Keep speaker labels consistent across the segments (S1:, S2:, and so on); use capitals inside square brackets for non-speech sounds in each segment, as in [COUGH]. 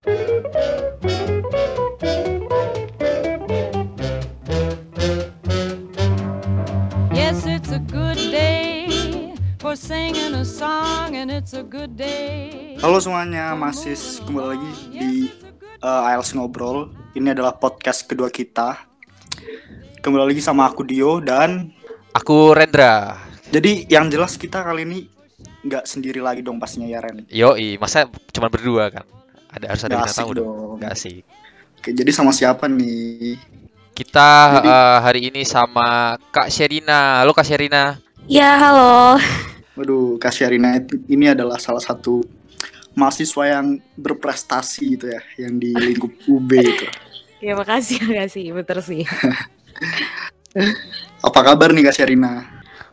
S1: Yes, it's a good day for singing a song, and it's a good day.
S2: Halo semuanya, masih kembali lagi di uh, IELTS Ngobrol. Ini adalah podcast kedua kita. Kembali lagi sama aku Dio dan
S3: Aku Rendra.
S2: jadi yang jelas kita kali ini nggak sendiri lagi dong pastinya ya Ren.
S3: Yoi, masa cuma berdua kan? Ada harus ada
S2: asik
S3: tamu dong.
S2: dong.
S3: Nggak asik.
S2: Oke, jadi sama siapa nih?
S3: Kita
S2: Jadi-
S3: eh, hari ini sama Kak Sherina. Halo Kak Sherina.
S4: Ya, halo.
S2: Waduh, Kak Syarina ini adalah salah satu mahasiswa yang berprestasi gitu ya, yang di lingkup [LAUGHS] UB itu.
S4: Ya, makasih, makasih. Betul sih. [LAUGHS]
S2: Apa kabar nih Kak Syarina?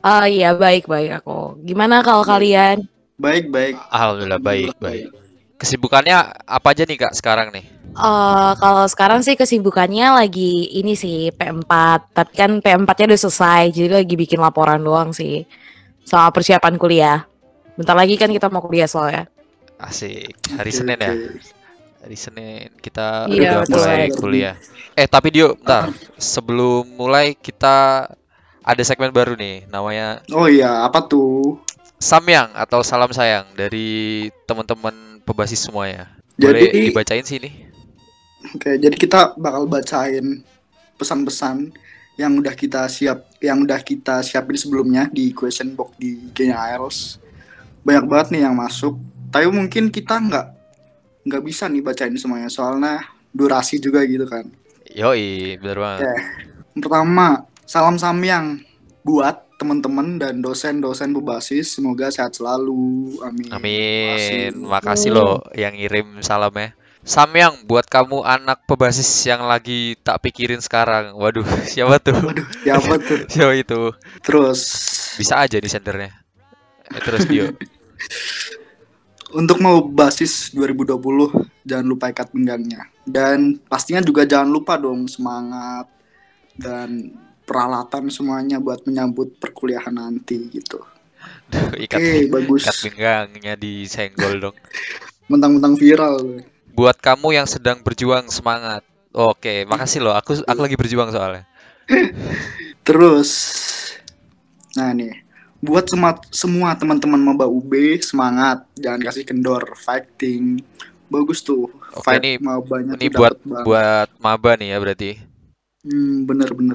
S4: Oh iya, baik-baik aku. Gimana kalau kalian?
S2: Baik, baik.
S3: Alhamdulillah baik, baik. Kesibukannya apa aja nih Kak sekarang nih?
S4: Eh kalau sekarang sih kesibukannya lagi ini sih P4. Tapi kan P4-nya udah selesai, jadi lagi bikin laporan doang sih. Sama persiapan kuliah. Bentar lagi kan kita mau kuliah soalnya.
S3: Asik. Hari Senin ya.
S2: oke.
S3: Hari Senin kita
S4: Iya,
S3: udah
S4: betul.
S3: mulai kuliah. Eh tapi Dio, bentar. Sebelum mulai kita ada segmen baru nih, namanya
S2: Oh iya, apa tuh?
S3: Samyang atau Salam Sayang dari teman-teman pebasis semuanya. Boleh
S2: Jadi
S3: dibacain sini.
S2: Oke, jadi kita bakal bacain pesan-pesan yang udah kita siap, yang udah kita siapin sebelumnya di question box di Kenya IELTS. Banyak banget nih yang masuk. Tapi mungkin kita nggak nggak bisa nih bacain semuanya soalnya durasi juga gitu kan.
S3: Yoi, bener banget.
S2: Oke. Pertama, salam samyang buat teman-teman dan dosen-dosen berbasis. Semoga sehat selalu. Amin.
S3: Amin.
S2: Makasih.
S3: Makasih loh yang ngirim salamnya. Samyang buat kamu anak pebasis yang lagi tak pikirin sekarang. Waduh, [LAUGHS] siapa tuh?
S2: Waduh, siapa tuh? [LAUGHS]
S3: Siapa itu?
S2: Terus
S3: Bisa aja di sendernya. Eh, terus Dio. [LAUGHS]
S2: Untuk mau basis 2020 jangan lupa ikat pinggangnya dan pastinya juga jangan lupa dong semangat dan peralatan semuanya buat menyambut perkuliahan nanti gitu.
S3: Duh, ikat,
S2: Oke, bagus.
S3: ikat pinggangnya disenggol [LAUGHS] dong.
S2: Mentang-mentang viral.
S3: Buat kamu yang sedang berjuang semangat. Oke, makasih loh. Aku aku lagi berjuang soalnya. [LAUGHS]
S2: Terus nah nih buat semua semua teman-teman maba UB semangat jangan kasih kendor fighting bagus tuh
S3: Oke,
S2: fight
S3: ini-
S2: mabanya
S3: Ini buat
S2: banget.
S3: buat maba nih ya berarti.
S2: Hmm, bener-bener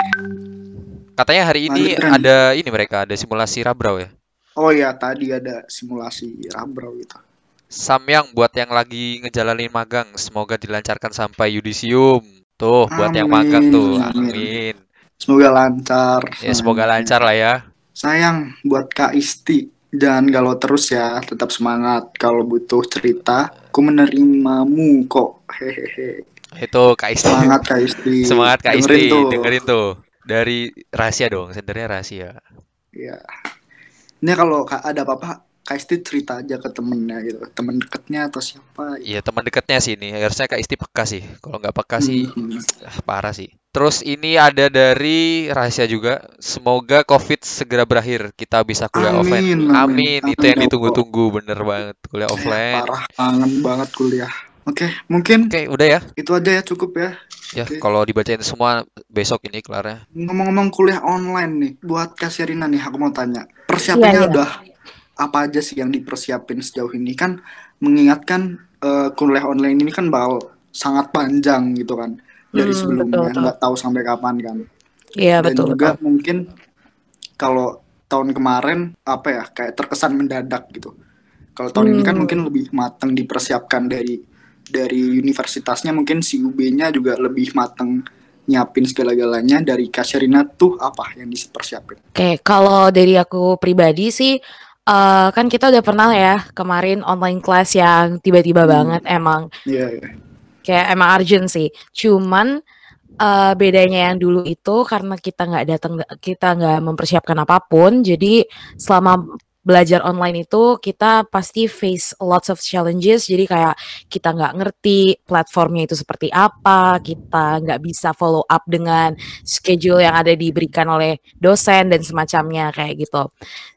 S3: Katanya hari ini ada ini mereka ada simulasi rabrau ya.
S2: oh ya tadi ada simulasi rabrau gitu
S3: Samyang buat yang lagi ngejalanin magang, semoga dilancarkan sampai yudisium. Tuh, buat yang magang tuh.
S2: Amin,
S3: Amin.
S2: Semoga lancar.
S3: Ya, semoga lancar lah ya.
S2: Sayang buat Kak Isti. Jangan galau terus ya, tetap semangat. Kalau butuh cerita, aku menerimamu kok. Hehehe.
S3: Itu Kak Isti.
S2: Semangat Kak Isti.
S3: Semangat Kak
S2: Dengerin
S3: Isti,
S2: tuh.
S3: dengerin tuh. Dari rahasia dong, sendernya rahasia.
S2: Iya. Ini kalau ada apa-apa, Kak Isti cerita aja ke temennya gitu. Temen deketnya atau siapa.
S3: Iya, teman dekatnya sih ini. Harusnya Kak Isti peka sih. Kalau nggak peka sih,
S2: Hmm.
S3: ah, parah sih. Terus ini ada dari rahasia juga. Semoga COVID segera berakhir. Kita bisa kuliah
S2: Amin,
S3: offline.
S2: amin.
S3: Amin. Itu yang
S2: Amin,
S3: ditunggu-tunggu, bener banget. Kuliah offline.
S2: Parah, kangen banget kuliah. Oke, mungkin
S3: Oke, udah ya.
S2: itu aja ya cukup ya.
S3: Ya,
S2: Oke.
S3: kalau dibacain semua besok ini kelarnya.
S2: Ngomong-ngomong kuliah online nih, buat Kasyarina nih, aku mau tanya. Persiapannya
S4: Iya, iya.
S2: udah apa aja sih yang dipersiapin sejauh ini? Kan mengingatkan eh, kuliah online ini kan bakal sangat panjang gitu kan dari
S4: Hmm,
S2: sebelumnya,
S4: betul, betul.
S2: nggak tahu sampai kapan kan.
S4: Iya,
S2: Dan
S4: betul,
S2: juga
S4: betul.
S2: mungkin kalau tahun kemarin apa ya kayak terkesan mendadak gitu. Kalau tahun ini kan
S4: Hmm.
S2: mungkin lebih matang dipersiapkan dari dari universitasnya mungkin si UB-nya juga lebih matang nyiapin segala-galanya dari Kasyarina tuh apa yang dipersiapin?
S4: Oke, kalau dari aku pribadi sih, eh, kan kita udah pernah ya kemarin online class yang tiba-tiba
S2: Hmm.
S4: banget emang
S2: Iya, iya.
S4: kayak emang urgent sih. Cuman eh, bedanya yang dulu itu karena kita nggak datang, kita nggak mempersiapkan apa pun. Jadi selama belajar online itu kita pasti face lots of challenges. Jadi kayak kita nggak ngerti platformnya itu seperti apa, kita nggak bisa follow up dengan schedule yang ada diberikan oleh dosen dan semacamnya kayak gitu.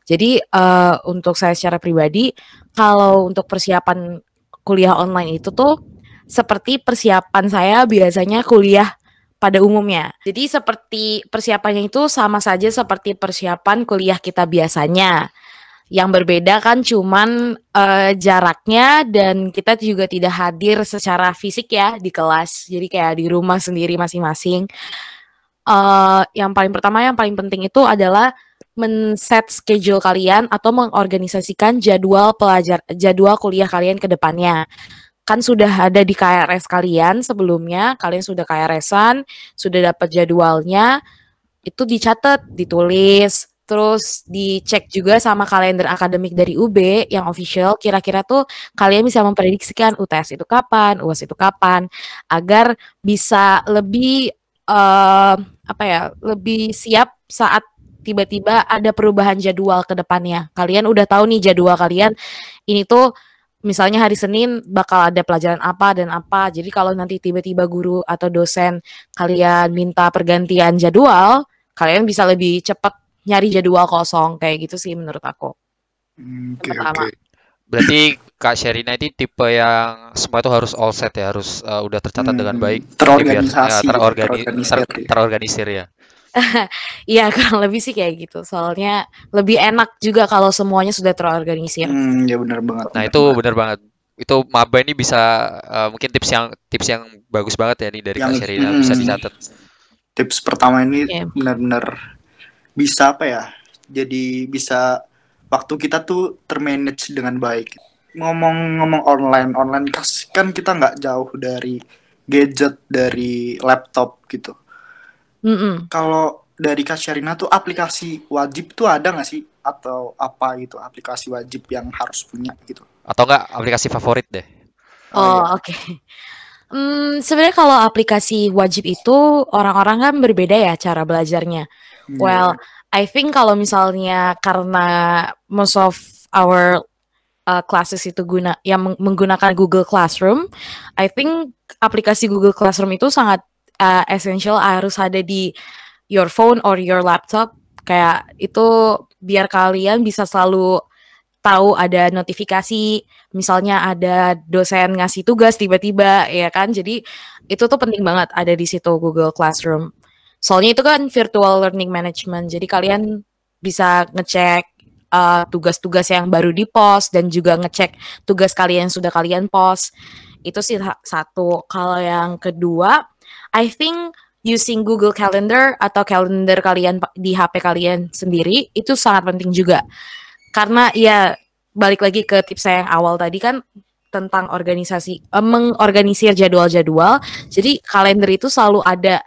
S4: Jadi eh, untuk saya secara pribadi, kalau untuk persiapan kuliah online itu tuh seperti persiapan saya biasanya kuliah pada umumnya. Jadi seperti persiapannya itu sama saja seperti persiapan kuliah kita biasanya. Yang berbeda kan cuman uh, jaraknya dan kita juga tidak hadir secara fisik ya di kelas. Jadi kayak di rumah sendiri masing-masing. Uh, yang paling pertama yang paling penting itu adalah men-set schedule kalian atau mengorganisasikan jadwal pelajar jadwal kuliah kalian ke depannya kan sudah ada di KRS kalian sebelumnya, kalian sudah KRS-an, sudah dapat jadwalnya, itu dicatat, ditulis, terus dicek juga sama kalender akademik dari UB yang official, kira-kira tuh kalian bisa memprediksikan UTS itu kapan, UAS itu kapan, agar bisa lebih uh, apa ya, lebih siap saat tiba-tiba ada perubahan jadwal ke depannya. Kalian udah tahu nih jadwal kalian ini tuh misalnya hari Senin bakal ada pelajaran apa dan apa. Jadi kalau nanti tiba-tiba guru atau dosen kalian minta pergantian jadwal, kalian bisa lebih cepat nyari jadwal kosong kayak gitu sih menurut aku.
S2: Hmm, oke, okay, Okay.
S3: Berarti Kak Sherina ini tipe yang semua itu harus all set ya, harus uh, udah tercatat hmm, dengan baik,
S2: terorganisasi,
S3: ya, terorgani, terorganisir, ter, terorganisir ya. [LAUGHS]
S4: Iya kurang lebih sih kayak gitu. Soalnya lebih enak juga kalau semuanya sudah terorganisir.
S2: Hmm, ya benar banget.
S3: Nah itu benar banget. Itu maba ini bisa uh, mungkin tips yang tips yang bagus banget ya nih dari yang, Kak Sherina hmm, bisa dicatat.
S2: Tips pertama ini yeah. benar-benar bisa apa ya? Jadi bisa waktu kita tuh termanage dengan baik. Ngomong-ngomong online, online kan kita nggak jauh dari gadget, dari laptop gitu
S4: Mm-mm.
S2: Kalau dari Kak Syarina tuh aplikasi wajib tuh ada nggak sih atau apa gitu aplikasi wajib yang harus punya gitu?
S3: Atau enggak aplikasi favorit deh?
S4: Oh, oh iya. oke. Okay. Hmm, sebenarnya kalau aplikasi wajib itu orang-orang kan berbeda ya cara belajarnya. Hmm. Well, I think kalau misalnya karena most of our uh, classes itu guna yang menggunakan Google Classroom, I think aplikasi Google Classroom itu sangat uh, essential harus ada di your phone or your laptop. Kayak itu biar kalian bisa selalu tahu ada notifikasi misalnya ada dosen ngasih tugas tiba-tiba ya kan? Jadi itu tuh penting banget ada di situ Google Classroom soalnya itu kan virtual learning management jadi kalian bisa ngecek uh, tugas-tugas yang baru di post dan juga ngecek tugas kalian sudah kalian post itu sih satu kalau yang kedua I think using Google Calendar atau kalender kalian di HP kalian sendiri itu sangat penting juga. Karena ya balik lagi ke tips saya yang awal tadi kan tentang organisasi eh, mengorganisir jadwal-jadwal. Jadi kalender itu selalu ada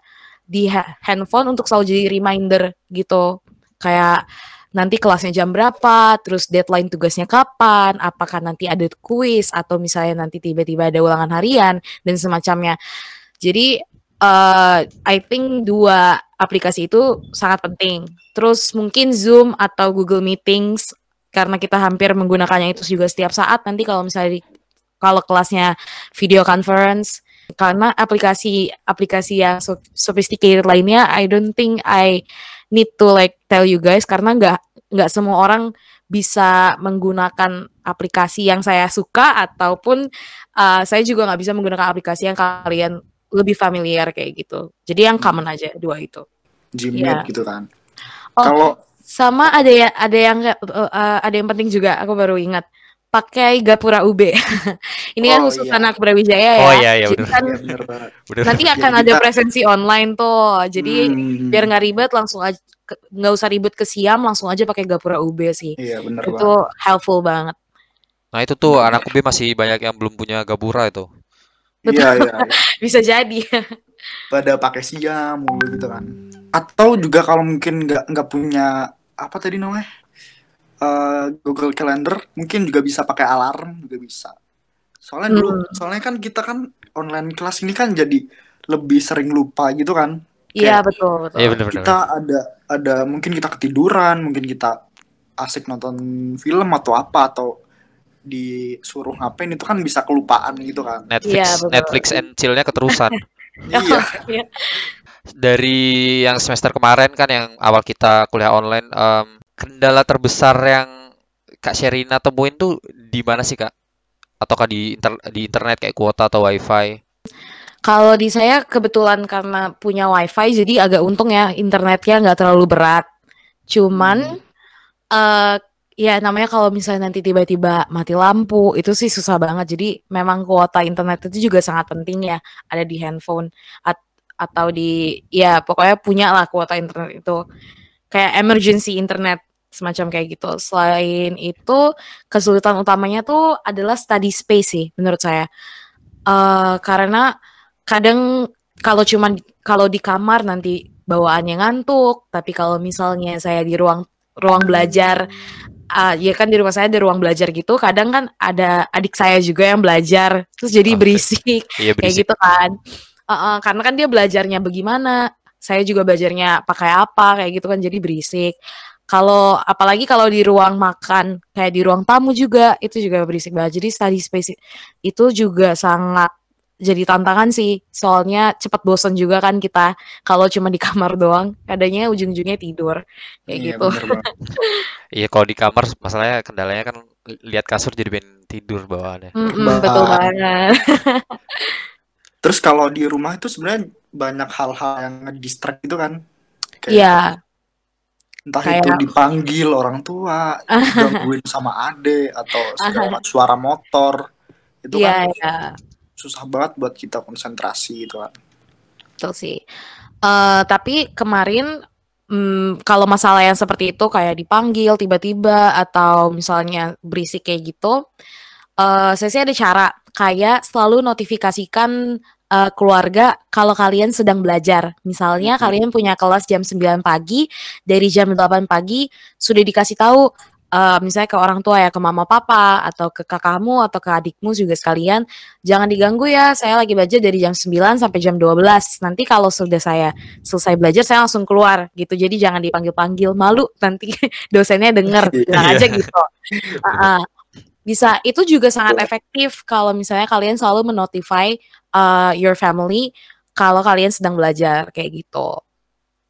S4: di handphone untuk selalu jadi reminder gitu. Kayak nanti kelasnya jam berapa, terus deadline tugasnya kapan, apakah nanti ada kuis atau misalnya nanti tiba-tiba ada ulangan harian dan semacamnya. Jadi uh, I think dua aplikasi itu sangat penting. Terus mungkin Zoom atau Google Meetings karena kita hampir menggunakannya itu juga setiap saat. Nanti kalau misalnya kalau kelasnya video conference karena aplikasi aplikasi yang sophisticated lainnya I don't think I need to like tell you guys karena nggak nggak semua orang bisa menggunakan aplikasi yang saya suka ataupun uh, saya juga nggak bisa menggunakan aplikasi yang kalian lebih familiar kayak gitu. Jadi yang common aja dua itu.
S2: Gmail yeah. gitu kan.
S4: Oh, Kalau sama ada ya ada yang uh, ada yang penting juga aku baru ingat pakai Gapura UB. [LAUGHS] Ini kan oh, kan khusus iya. anak Brawijaya ya.
S3: Oh iya iya
S4: benar. Kan, ya, bener. Nanti akan ada presensi online tuh. Jadi hmm. biar nggak ribet langsung aja nggak usah ribet ke Siam langsung aja pakai Gapura UB sih.
S2: Iya benar
S4: Itu banget. helpful banget.
S3: Nah itu tuh anak UB masih banyak yang belum punya Gapura itu.
S2: Iya, iya, iya. [LAUGHS]
S4: Bisa jadi.
S2: Pada pakai siam mulu gitu kan. Atau juga kalau mungkin nggak nggak punya apa tadi namanya? Uh, Google Calendar mungkin juga bisa pakai alarm juga bisa. Soalnya dulu hmm. soalnya kan kita kan online kelas ini kan jadi lebih sering lupa gitu kan.
S4: Iya betul betul.
S3: Iya bener, bener.
S2: Kita ada ada mungkin kita ketiduran, mungkin kita asik nonton film atau apa atau disuruh ngapain itu kan bisa kelupaan gitu kan.
S3: Netflix ya, Netflix and chill-nya keterusan. [LAUGHS]
S2: iya.
S4: iya.
S3: Dari yang semester kemarin kan yang awal kita kuliah online um, kendala terbesar yang Kak Sherina temuin tuh di mana sih Kak? ataukah di inter- di internet kayak kuota atau wifi?
S4: Kalau di saya kebetulan karena punya wifi jadi agak untung ya internetnya nggak terlalu berat. Cuman eh ya namanya kalau misalnya nanti tiba-tiba mati lampu itu sih susah banget. Jadi memang kuota internet itu juga sangat penting ya ada di handphone at- atau di ya pokoknya punya lah kuota internet itu kayak emergency internet semacam kayak gitu. Selain itu kesulitan utamanya tuh adalah study space sih menurut saya. Eh karena kadang kalau cuman kalau di kamar nanti bawaannya ngantuk, tapi kalau misalnya saya di ruang ruang belajar ah, ya kan di rumah saya ada ruang belajar gitu, kadang kan ada adik saya juga yang belajar, terus jadi
S3: Oke.
S4: berisik [LAUGHS]
S3: Iya
S4: kayak
S3: berisik.
S4: gitu kan. Heeh, karena kan dia belajarnya bagaimana, saya juga belajarnya pakai apa kayak gitu kan jadi berisik. Kalau apalagi kalau di ruang makan kayak di ruang tamu juga itu juga berisik banget. Jadi study space itu juga sangat jadi tantangan sih. Soalnya cepat bosan juga kan kita kalau cuma di kamar [LAUGHS] doang, kadangnya ujung-ujungnya tidur kayak
S2: Iya,
S4: gitu. [LAUGHS]
S3: Iya kalau di kamar masalahnya kendalanya kan lihat kasur jadi pengen tidur bawaannya.
S4: Mm-mm, betul
S2: Bah.
S4: banget.
S2: Terus kalau di rumah itu sebenarnya banyak hal-hal yang ngedistract itu kan. Kayak
S4: Iya,
S2: entah
S4: kayak-
S2: itu dipanggil orang tua, [LAUGHS] digangguin sama ade atau segala [LAUGHS] suara motor. Itu
S4: iya,
S2: kan
S4: iya.
S2: susah banget buat kita konsentrasi gitu kan.
S4: Betul sih. Eh tapi kemarin mm, kalau masalah yang seperti itu kayak dipanggil tiba-tiba atau misalnya berisik kayak gitu, eh saya sih ada cara kayak selalu notifikasikan eh, keluarga kalau kalian sedang belajar. Misalnya
S2: Mhm.
S4: kalian punya kelas jam 9 pagi, dari jam 8 pagi sudah dikasih tahu eh, misalnya ke orang tua ya, ke mama papa atau ke kakakmu atau ke adikmu juga sekalian Jangan diganggu ya, saya lagi belajar dari jam 9 sampai jam 12. Nanti kalau sudah saya selesai belajar, saya langsung keluar gitu. Jadi jangan dipanggil-panggil, malu nanti [LAUGHS] dosennya denger, [LAUGHS] bilang
S3: Iya.
S4: aja gitu. Ah, ah. Bisa, itu juga sangat efektif kalau misalnya kalian selalu menotify uh, your family kalau kalian sedang belajar kayak gitu.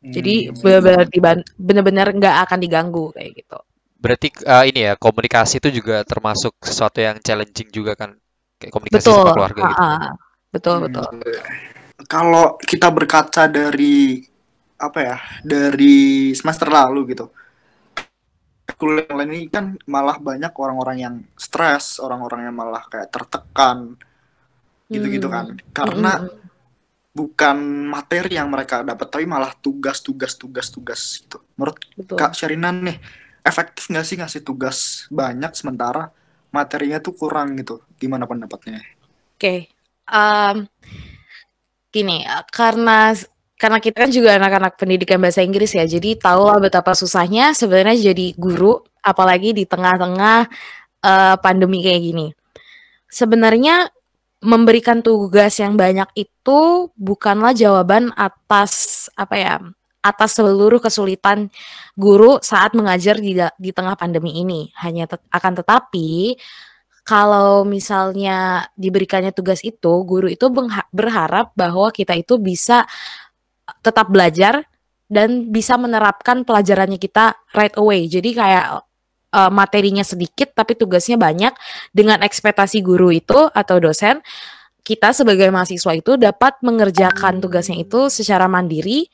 S4: Jadi
S2: Hmm.
S4: benar-benar diban- benar-benar nggak akan diganggu kayak gitu.
S3: Berarti eh, ini ya komunikasi itu juga termasuk sesuatu yang challenging juga kan kayak komunikasi
S4: Betul,
S3: sama keluarga gitu.
S4: betul
S2: Hmm.
S4: betul.
S2: Kalau kita berkaca dari apa ya, dari semester lalu gitu. Kuliah online ini kan malah banyak orang-orang yang stres, orang-orang yang malah kayak tertekan gitu-gitu kan. Karena
S4: Mm-mm.
S2: bukan materi yang mereka dapat tapi malah tugas-tugas tugas-tugas gitu. Menurut
S4: betul.
S2: Kak Syarinan nih, efektif nggak sih ngasih tugas banyak sementara materinya tuh kurang gitu? Gimana pendapatnya?
S4: Oke, em, gini, eh, karena karena kita kan juga anak-anak pendidikan bahasa Inggris ya, jadi tahulah betapa susahnya sebenarnya jadi guru, apalagi di tengah-tengah eh, pandemi kayak gini. Sebenarnya memberikan tugas yang banyak itu bukanlah jawaban atas apa ya, atas seluruh kesulitan guru saat mengajar di di tengah pandemi ini. Hanya tet- akan tetapi kalau misalnya diberikannya tugas itu, guru itu berharap bahwa kita itu bisa tetap belajar dan bisa menerapkan pelajarannya kita right away. Jadi kayak eh, materinya sedikit tapi tugasnya banyak dengan ekspektasi guru itu atau dosen kita sebagai mahasiswa itu dapat mengerjakan tugasnya itu secara mandiri.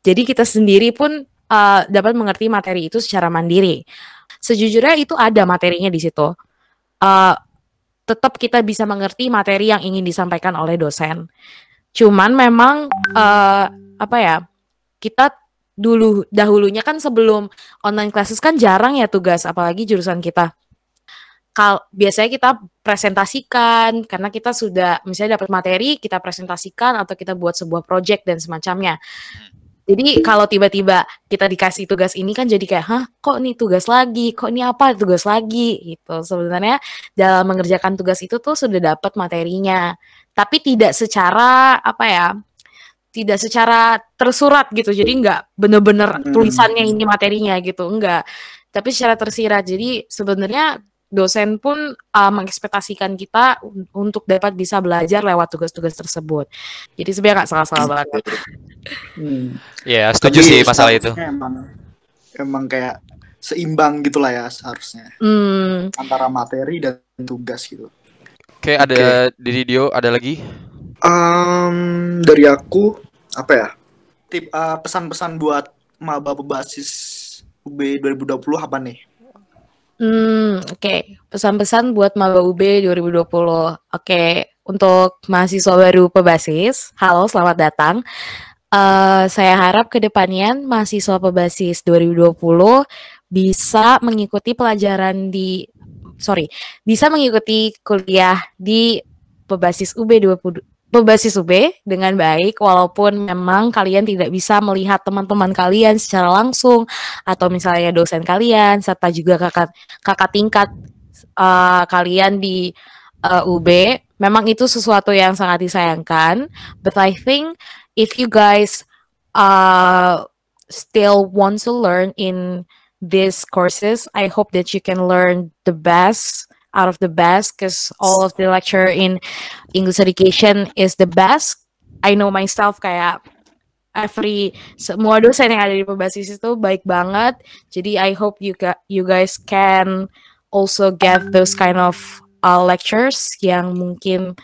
S4: Jadi kita sendiri pun eh, dapat mengerti materi itu secara mandiri. Sejujurnya itu ada materinya di situ. Eh, tetap kita bisa mengerti materi yang ingin disampaikan oleh dosen. Cuman memang eh, apa ya? Kita dulu dahulunya kan sebelum online classes kan jarang ya tugas apalagi jurusan kita. Kal biasanya kita presentasikan karena kita sudah misalnya dapat materi, kita presentasikan atau kita buat sebuah project dan semacamnya. Jadi kalau tiba-tiba kita dikasih tugas ini kan jadi kayak, hah kok nih tugas lagi, kok ini apa tugas lagi gitu. Sebenarnya dalam mengerjakan tugas itu tuh sudah dapat materinya, tapi tidak secara apa ya, tidak secara tersurat gitu. Jadi nggak bener-bener
S2: Hmm.
S4: tulisannya ini materinya gitu, enggak. Tapi secara tersirat. Jadi sebenarnya dosen pun uh, mengekspektasikan kita un- untuk dapat bisa belajar lewat tugas-tugas tersebut. Jadi sebenarnya nggak salah-salah banget.
S2: Hmm.
S3: Iya, setuju
S2: Tapi
S3: sih masalah itu.
S2: Emang, emang kayak seimbang gitulah ya seharusnya
S4: Hmm,
S2: antara materi dan tugas gitu.
S3: Oke, ada dari Dio, ada lagi?
S2: Um, dari aku apa ya? Tip uh, pesan-pesan buat maba berbasis UB 2020 apa nih?
S4: Hmm, oke. Pesan-pesan buat maba UB 2020. Oke, untuk mahasiswa baru pebasis, halo, selamat datang. Eh, saya harap ke depannya mahasiswa pebasis 2020 bisa mengikuti pelajaran di sorry, bisa mengikuti kuliah di pebasis UB 20 pebasis UB dengan baik walaupun memang kalian tidak bisa melihat teman-teman kalian secara langsung atau misalnya dosen kalian serta juga kakak kakak tingkat uh, kalian di uh, UB memang itu sesuatu yang sangat disayangkan. But I think if you guys uh still want to learn in these courses I hope that you can learn the best out of the best because all of the lecture in English education is the best. I know myself kayak every semua dosen yang ada di pebasis itu baik banget. Jadi I hope you ga, you guys can also get those kind of uh, lectures yang mungkin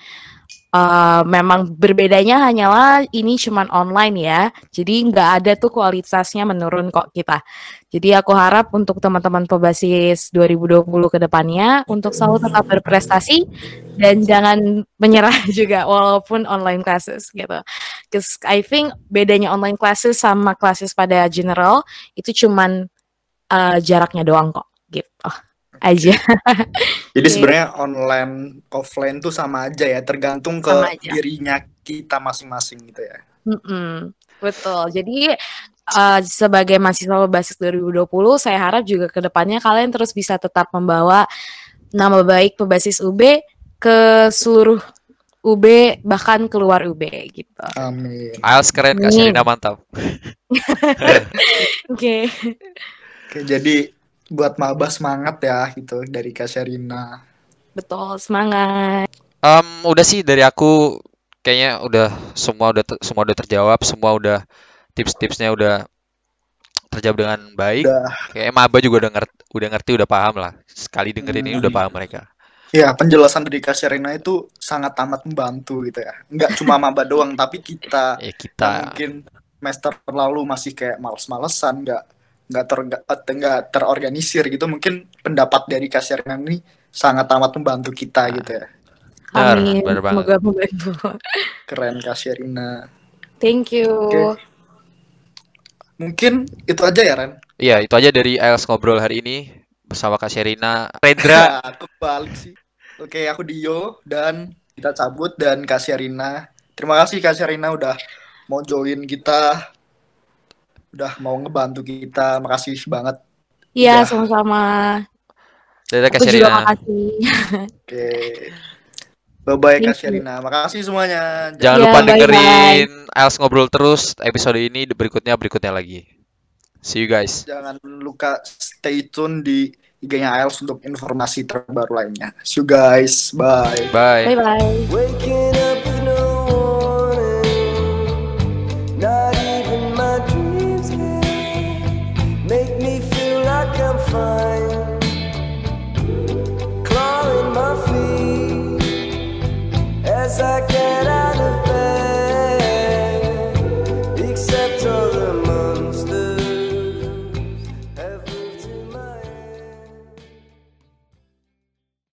S4: uh, memang berbedanya hanyalah ini cuman online ya. Jadi nggak ada tuh kualitasnya menurun kok kita. Jadi aku harap untuk teman-teman pebasis 2020 ke depannya untuk selalu tetap berprestasi dan jangan menyerah [LAUGHS] juga walaupun online classes gitu. Cause I think bedanya online classes sama classes pada general itu cuman uh, jaraknya doang kok gitu aja.
S2: Jadi sebenarnya online offline tuh sama aja ya, tergantung ke dirinya kita masing-masing gitu ya.
S4: Mm -mm, betul. Jadi uh, sebagai mahasiswa berbasis 2020, saya harap juga ke depannya kalian terus bisa tetap membawa nama baik pebasis UB ke seluruh UB bahkan keluar UB gitu.
S2: Amin.
S3: IELTS keren Kak Sherina mantap. [LAUGHS]
S4: Oke.
S2: Oke, jadi buat maba semangat ya gitu dari Kak Sherina.
S4: Betul, semangat.
S3: Um, udah sih dari aku kayaknya udah semua udah semua udah terjawab, semua udah tips-tipsnya udah terjawab dengan baik.
S2: Udah.
S3: Kayak maba juga udah ngerti, udah ngerti, udah paham lah. Sekali dengerin hmm. ini udah paham mereka.
S2: Ya, penjelasan dari Kak Sherina itu sangat amat membantu gitu ya. Enggak cuma maba doang, tapi kita, [LAUGHS]
S3: ya, kita.
S2: mungkin semester lalu masih kayak males-malesan, enggak nggak ter nggak terorganisir gitu mungkin pendapat dari kasir ini sangat amat membantu kita gitu ya.
S4: Amin. semoga membantu.
S2: Keren Kasirina
S4: thank you. Okay.
S2: mungkin itu aja ya Ren?
S3: Iya itu aja dari IELTS ngobrol hari ini bersama Kak Sherina Rendra. [LAUGHS]
S2: Aku balik sih. Oke aku Dio dan kita cabut dan Kak Sherina terima kasih Kak Sherina udah mau join kita udah mau ngebantu kita. Makasih banget.
S4: Iya, sama-sama.
S3: Dadah Kak
S4: Sherina. makasih.
S2: Oke. Bye-bye Kak Sherina. Makasih semuanya.
S3: Jangan ya, lupa bye dengerin Els ngobrol terus episode ini berikutnya berikutnya lagi. See you guys.
S2: Jangan lupa stay tune di IG-nya IELTS untuk informasi terbaru lainnya. See you guys. Bye.
S3: Bye.
S4: Bye